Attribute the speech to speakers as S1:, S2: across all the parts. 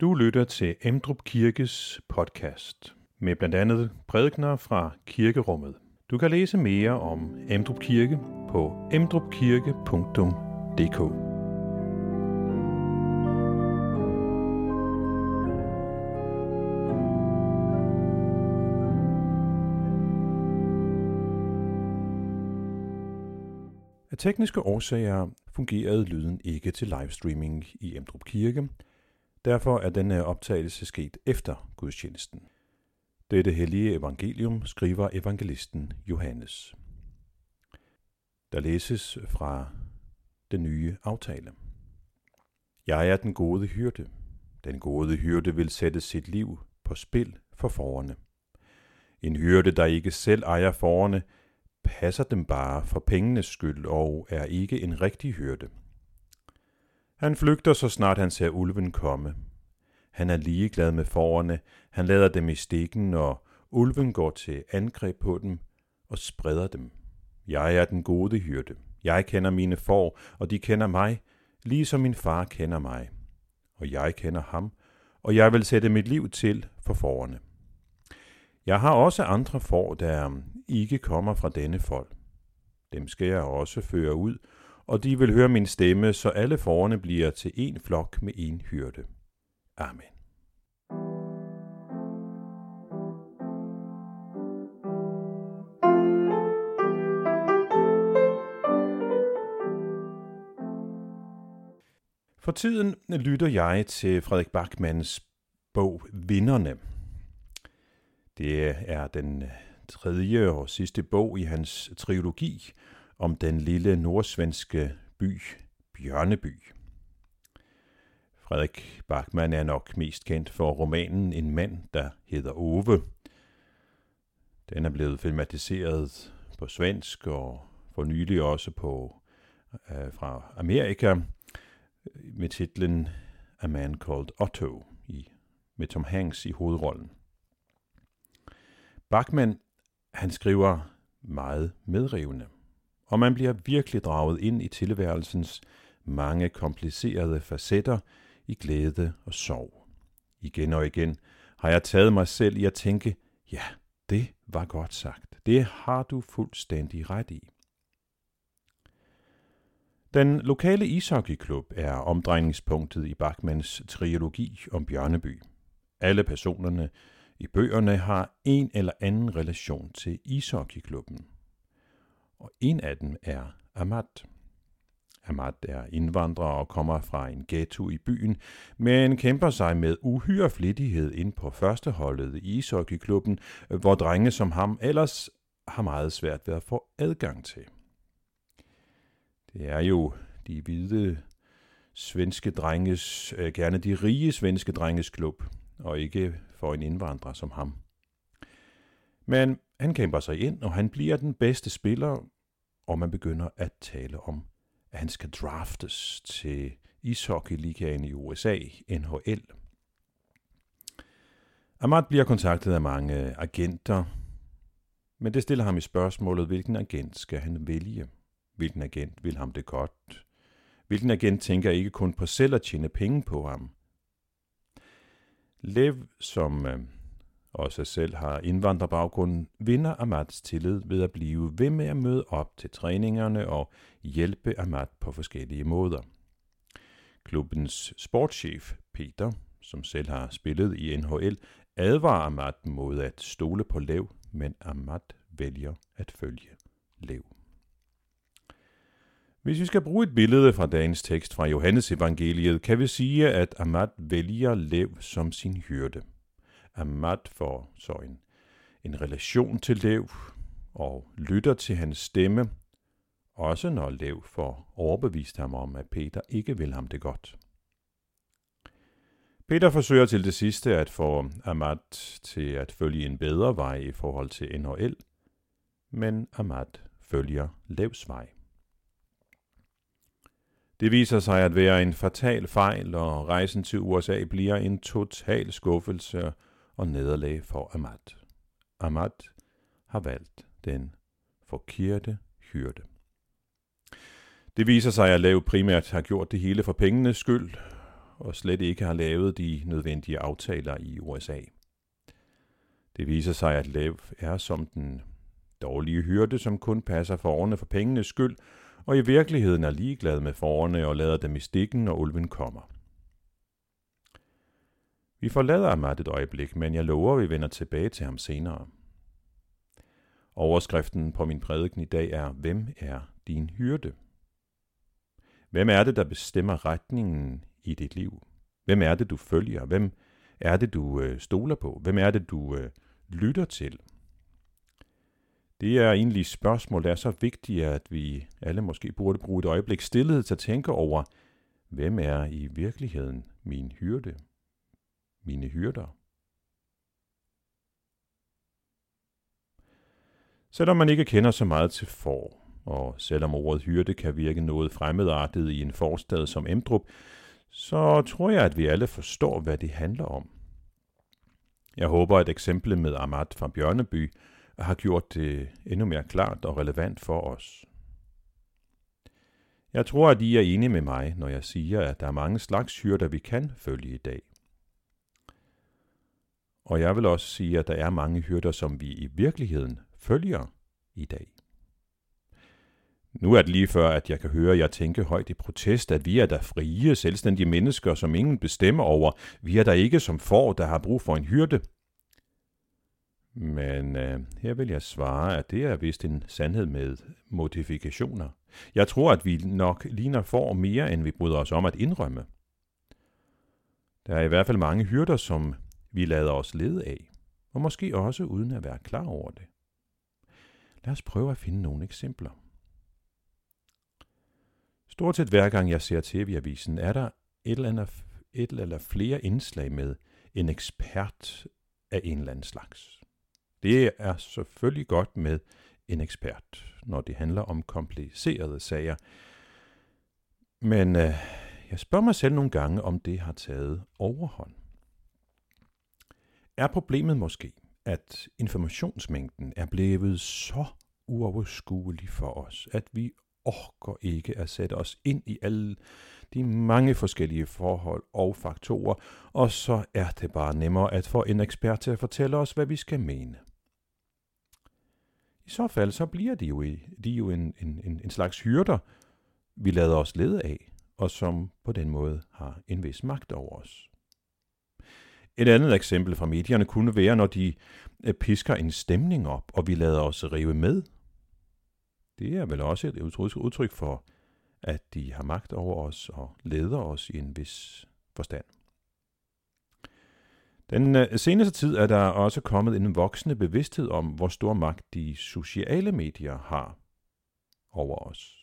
S1: Du lytter til Emdrup Kirkes podcast med blandt andet prædikner fra kirkerummet. Du kan læse mere om Emdrup Kirke på emdrupkirke.dk. Af tekniske årsager fungerede lyden ikke til livestreaming i Emdrup Kirke, Derfor er denne optagelse sket efter gudstjenesten. Dette hellige evangelium skriver evangelisten Johannes. Der læses fra den nye aftale. Jeg er den gode hyrde. Den gode hyrde vil sætte sit liv på spil for forerne. En hyrde, der ikke selv ejer forerne, passer dem bare for pengenes skyld og er ikke en rigtig hyrde. Han flygter, så snart han ser ulven komme. Han er ligeglad med forerne, han lader dem i stikken, og ulven går til angreb på dem og spreder dem. Jeg er den gode hyrde. Jeg kender mine får, og de kender mig, ligesom min far kender mig. Og jeg kender ham, og jeg vil sætte mit liv til for forerne. Jeg har også andre får, der ikke kommer fra denne folk. Dem skal jeg også føre ud, og de vil høre min stemme, så alle forerne bliver til en flok med en hyrde. Amen. For tiden lytter jeg til Frederik Bachmanns bog Vinderne. Det er den tredje og sidste bog i hans trilogi om den lille nordsvenske by Bjørneby. Frederik Bachmann er nok mest kendt for romanen En mand, der hedder Ove. Den er blevet filmatiseret på svensk og for nylig også på øh, fra Amerika med titlen A Man Called Otto i, med Tom Hanks i hovedrollen. Bachmann, han skriver meget medrivende, og man bliver virkelig draget ind i tilværelsens mange komplicerede facetter i glæde og sorg. Igen og igen har jeg taget mig selv i at tænke, ja, det var godt sagt. Det har du fuldstændig ret i. Den lokale ishockeyklub er omdrejningspunktet i Bachmanns trilogi om Bjørneby. Alle personerne i bøgerne har en eller anden relation til ishockeyklubben. Og en af dem er Amat. Amat er indvandrer og kommer fra en ghetto i byen, men kæmper sig med uhyre flittighed ind på førsteholdet i ishockeyklubben, hvor drenge som ham ellers har meget svært ved at få adgang til. Det er jo de hvide svenske drenges, øh, gerne de rige svenske drenges klub, og ikke for en indvandrer som ham. Men han kæmper sig ind, og han bliver den bedste spiller, og man begynder at tale om, at han skal draftes til ishockeyligaen i USA, NHL. Amat bliver kontaktet af mange agenter, men det stiller ham i spørgsmålet, hvilken agent skal han vælge? Hvilken agent vil ham det godt? Hvilken agent tænker ikke kun på selv at tjene penge på ham? Lev, som øh, også selv har indvandrerbaggrund, vinder Amats tillid ved at blive ved med at møde op til træningerne og hjælpe Amat på forskellige måder. Klubbens sportschef, Peter, som selv har spillet i NHL, advarer Amat mod at stole på Lev, men Amat vælger at følge Lev. Hvis vi skal bruge et billede fra dagens tekst fra Johannes evangeliet, kan vi sige, at Amat vælger Lev som sin hyrde. Amat får så en, en relation til Lev og lytter til hans stemme, også når Lev får overbevist ham om, at Peter ikke vil ham det godt. Peter forsøger til det sidste at få Amat til at følge en bedre vej i forhold til NHL, men Amat følger Levs vej. Det viser sig at være en fatal fejl, og rejsen til USA bliver en total skuffelse og nederlag for Amat. Amat har valgt den forkerte hyrde. Det viser sig, at Lav primært har gjort det hele for pengenes skyld, og slet ikke har lavet de nødvendige aftaler i USA. Det viser sig, at Lev er som den dårlige hyrde, som kun passer forerne for pengenes skyld, og i virkeligheden er ligeglad med forerne og lader dem i stikken, når ulven kommer. Vi forlader Ahmad et øjeblik, men jeg lover, at vi vender tilbage til ham senere. Overskriften på min prædiken i dag er, Hvem er din hyrde? Hvem er det, der bestemmer retningen i dit liv? Hvem er det, du følger? Hvem er det, du øh, stoler på? Hvem er det, du øh, lytter til? Det er egentlig spørgsmål, der er så vigtige, at vi alle måske burde bruge et øjeblik stillhed til at tænke over, hvem er i virkeligheden min hyrde? Mine hyrder? Selvom man ikke kender så meget til får, og selvom ordet hyrde kan virke noget fremmedartet i en forstad som Emdrup, så tror jeg, at vi alle forstår, hvad det handler om. Jeg håber, at eksemplet med Ahmad fra Bjørneby har gjort det endnu mere klart og relevant for os. Jeg tror, at I er enige med mig, når jeg siger, at der er mange slags hyrder, vi kan følge i dag. Og jeg vil også sige, at der er mange hyrder, som vi i virkeligheden følger i dag. Nu er det lige før, at jeg kan høre jer tænke højt i protest, at vi er der frie, selvstændige mennesker, som ingen bestemmer over. Vi er der ikke som får, der har brug for en hyrde. Men øh, her vil jeg svare, at det er vist en sandhed med modifikationer. Jeg tror, at vi nok ligner får mere, end vi bryder os om at indrømme. Der er i hvert fald mange hyrder, som vi lader os lede af, og måske også uden at være klar over det. Lad os prøve at finde nogle eksempler. Stort set hver gang jeg ser tv-avisen, er der et eller, andet, et eller flere indslag med en ekspert af en eller anden slags. Det er selvfølgelig godt med en ekspert, når det handler om komplicerede sager. Men øh, jeg spørger mig selv nogle gange, om det har taget overhånd. Er problemet måske, at informationsmængden er blevet så uoverskuelig for os, at vi orker ikke at sætte os ind i alle de mange forskellige forhold og faktorer, og så er det bare nemmere at få en ekspert til at fortælle os, hvad vi skal mene. I så fald så bliver de jo, de jo en, en, en, en slags hyrder, vi lader os lede af, og som på den måde har en vis magt over os. Et andet eksempel fra medierne kunne være, når de øh, pisker en stemning op, og vi lader os rive med. Det er vel også et udtryk for, at de har magt over os og leder os i en vis forstand. Den øh, seneste tid er der også kommet en voksende bevidsthed om, hvor stor magt de sociale medier har over os.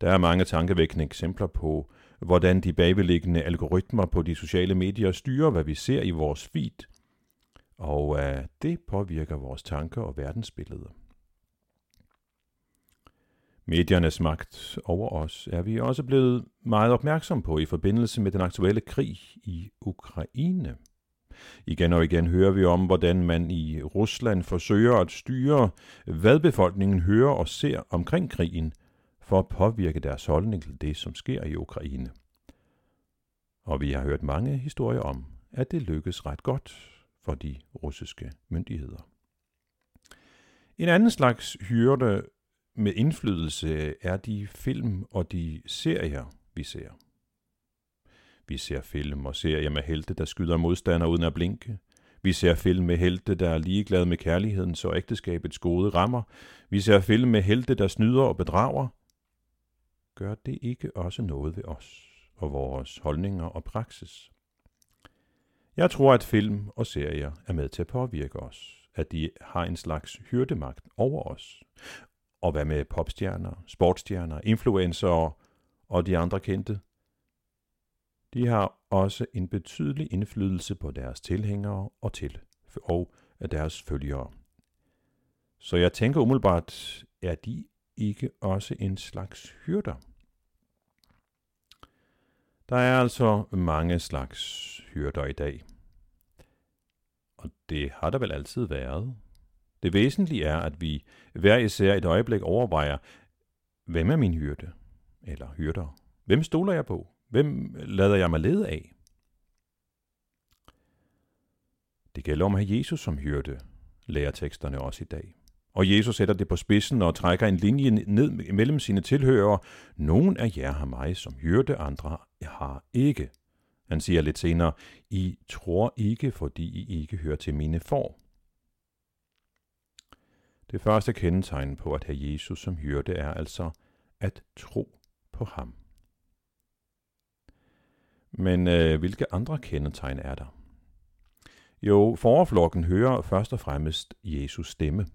S1: Der er mange tankevækkende eksempler på, hvordan de bagvedliggende algoritmer på de sociale medier styrer, hvad vi ser i vores feed, og uh, det påvirker vores tanker og verdensbilleder. Mediernes magt over os er vi også blevet meget opmærksom på i forbindelse med den aktuelle krig i Ukraine. Igen og igen hører vi om, hvordan man i Rusland forsøger at styre, hvad befolkningen hører og ser omkring krigen, for at påvirke deres holdning til det, som sker i Ukraine. Og vi har hørt mange historier om, at det lykkes ret godt for de russiske myndigheder. En anden slags hyrde med indflydelse er de film og de serier, vi ser. Vi ser film og serier med helte, der skyder modstandere uden at blinke. Vi ser film med helte, der er ligeglade med kærlighedens og ægteskabets gode rammer. Vi ser film med helte, der snyder og bedrager. Gør det ikke også noget ved os og vores holdninger og praksis? Jeg tror, at film og serier er med til at påvirke os, at de har en slags hyrdemagt over os. Og hvad med popstjerner, sportsstjerner, influencer og de andre kendte? De har også en betydelig indflydelse på deres tilhængere og til og deres følgere. Så jeg tænker umiddelbart, er de ikke også en slags hyrder? Der er altså mange slags hyrder i dag. Og det har der vel altid været. Det væsentlige er, at vi hver især et øjeblik overvejer, hvem er min hyrde? Eller hyrder? Hvem stoler jeg på? Hvem lader jeg mig lede af? Det gælder om at have Jesus som hyrde, lærer teksterne også i dag. Og Jesus sætter det på spidsen og trækker en linje ned mellem sine tilhørere. Nogen af jer har mig som hyrde, andre har ikke. Han siger lidt senere, I tror ikke, fordi I ikke hører til mine får. Det første kendetegn på at have Jesus som hyrde er altså at tro på ham. Men øh, hvilke andre kendetegn er der? Jo, forflokken hører først og fremmest Jesus stemme.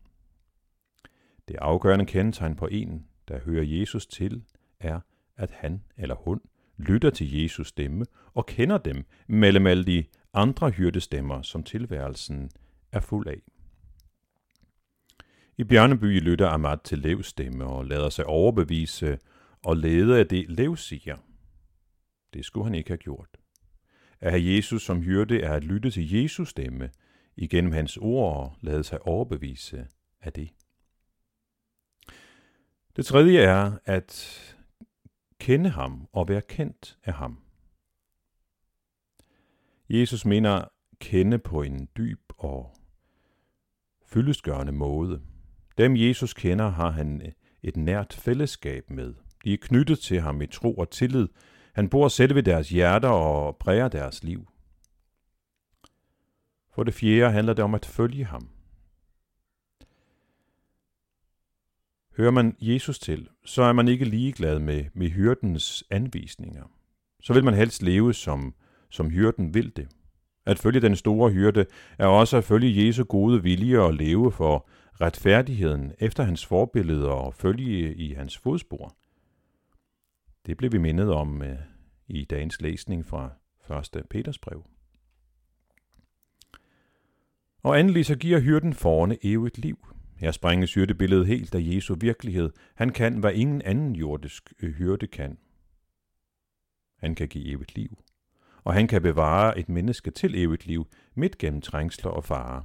S1: Det afgørende kendetegn på en, der hører Jesus til, er, at han eller hun lytter til Jesus stemme og kender dem mellem alle de andre hyrdestemmer, som tilværelsen er fuld af. I Bjørneby lytter Amat til Levs stemme og lader sig overbevise og lede af det, Lev siger. Det skulle han ikke have gjort. At have Jesus som hyrde er at lytte til Jesus stemme igennem hans ord og lade sig overbevise af det. Det tredje er at kende ham og være kendt af ham. Jesus mener kende på en dyb og fyldestgørende måde. Dem Jesus kender har han et nært fællesskab med. De er knyttet til ham i tro og tillid. Han bor selv ved deres hjerter og præger deres liv. For det fjerde handler det om at følge ham. Hører man Jesus til, så er man ikke ligeglad med, med hyrdens anvisninger. Så vil man helst leve, som, som hyrden vil det. At følge den store hyrde er også at følge Jesu gode vilje og leve for retfærdigheden efter hans forbilleder og følge i hans fodspor. Det blev vi mindet om øh, i dagens læsning fra 1. Peters brev. Og endelig så giver hyrden forne evigt liv. Her sprænges hyrdebilledet helt af Jesu virkelighed. Han kan, hvad ingen anden jordisk øh, hyrde kan. Han kan give evigt liv. Og han kan bevare et menneske til evigt liv, midt gennem trængsler og farer.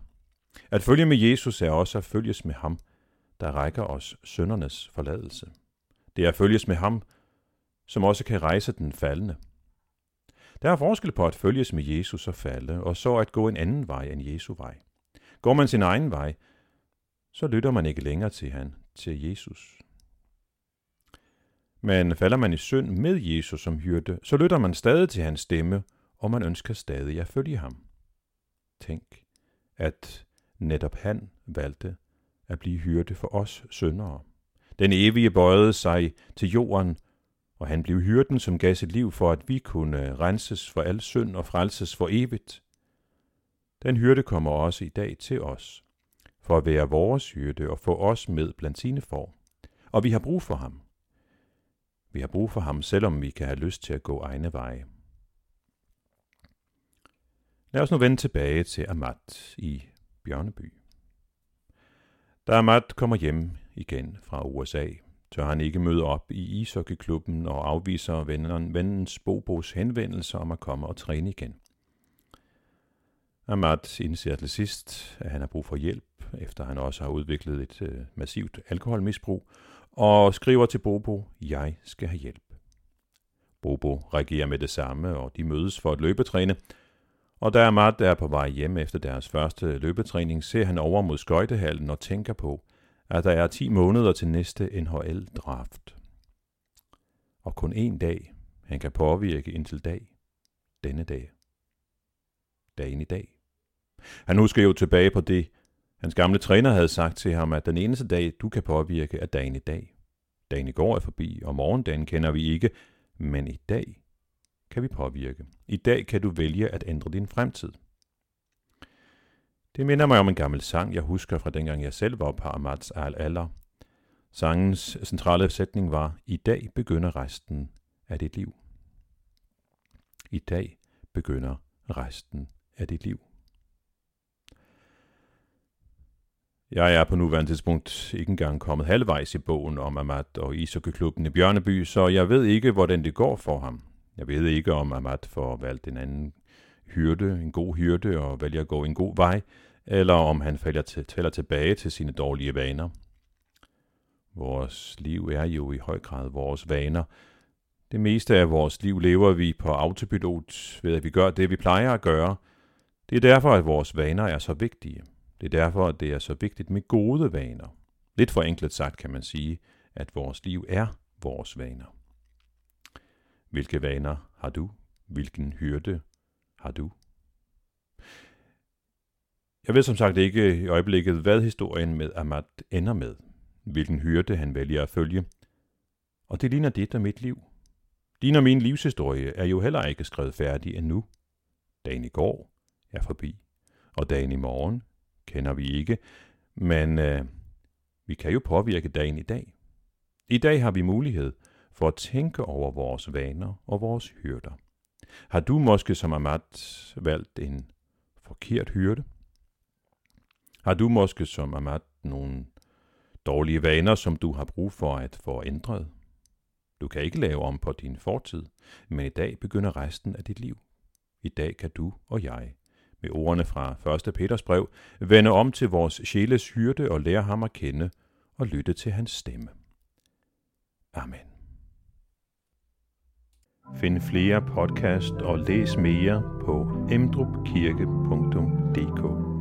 S1: At følge med Jesus er også at følges med ham, der rækker os søndernes forladelse. Det er at følges med ham, som også kan rejse den faldende. Der er forskel på at følges med Jesus og falde, og så at gå en anden vej end Jesu vej. Går man sin egen vej, så lytter man ikke længere til han, til Jesus. Men falder man i synd med Jesus som hyrde, så lytter man stadig til hans stemme, og man ønsker stadig at følge ham. Tænk, at netop han valgte at blive hyrde for os syndere. Den evige bøjede sig til jorden, og han blev hyrden, som gav sit liv for, at vi kunne renses for al synd og frelses for evigt. Den hyrde kommer også i dag til os, for at være vores hyrde og få os med blandt sine får. Og vi har brug for ham. Vi har brug for ham, selvom vi kan have lyst til at gå egne veje. Lad os nu vende tilbage til Amat i Bjørneby. Da Amat kommer hjem igen fra USA, tør han ikke møde op i ishockeyklubben og afviser venneren, vennens Bobos henvendelser om at komme og træne igen. Amat indser til sidst, at han har brug for hjælp, efter han også har udviklet et øh, massivt alkoholmisbrug, og skriver til Bobo, jeg skal have hjælp. Bobo reagerer med det samme, og de mødes for at løbetræne, og da Amat er på vej hjem efter deres første løbetræning, ser han over mod skøjtehallen og tænker på, at der er 10 måneder til næste NHL-draft. Og kun én dag, han kan påvirke indtil dag, denne dag. Dagen i dag. Han husker jo tilbage på det, hans gamle træner havde sagt til ham, at den eneste dag, du kan påvirke, er dagen i dag. Dagen i går er forbi, og morgendagen kender vi ikke, men i dag kan vi påvirke. I dag kan du vælge at ændre din fremtid. Det minder mig om en gammel sang, jeg husker fra dengang jeg selv var på Amats al-Aller. Sangens centrale sætning var, i dag begynder resten af dit liv. I dag begynder resten af dit liv. Jeg er på nuværende tidspunkt ikke engang kommet halvvejs i bogen om Amat og ishockeyklubben i Bjørneby, så jeg ved ikke, hvordan det går for ham. Jeg ved ikke, om Amat får valgt en anden hyrde, en god hyrde, og vælger at gå en god vej, eller om han falder, til, falder tilbage til sine dårlige vaner. Vores liv er jo i høj grad vores vaner. Det meste af vores liv lever vi på autopilot ved, at vi gør det, vi plejer at gøre. Det er derfor, at vores vaner er så vigtige. Det er derfor, at det er så vigtigt med gode vaner. Lidt forenklet sagt kan man sige, at vores liv er vores vaner. Hvilke vaner har du? Hvilken hyrde har du? Jeg ved som sagt ikke i øjeblikket, hvad historien med Ahmad ender med. Hvilken hyrde han vælger at følge. Og det ligner dit der mit liv. Din og min livshistorie er jo heller ikke skrevet færdig endnu. Dagen i går er forbi, og dagen i morgen kender vi ikke, men øh, vi kan jo påvirke dagen i dag. I dag har vi mulighed for at tænke over vores vaner og vores hyrder. Har du måske som Amat valgt en forkert hyrde? Har du måske som Amat nogle dårlige vaner, som du har brug for at få ændret? Du kan ikke lave om på din fortid, men i dag begynder resten af dit liv. I dag kan du og jeg, med ordene fra 1. Peters brev, vende om til vores sjæles hyrde og lære ham at kende og lytte til hans stemme. Amen. Find flere podcast og læs mere på emdrupkirke.dk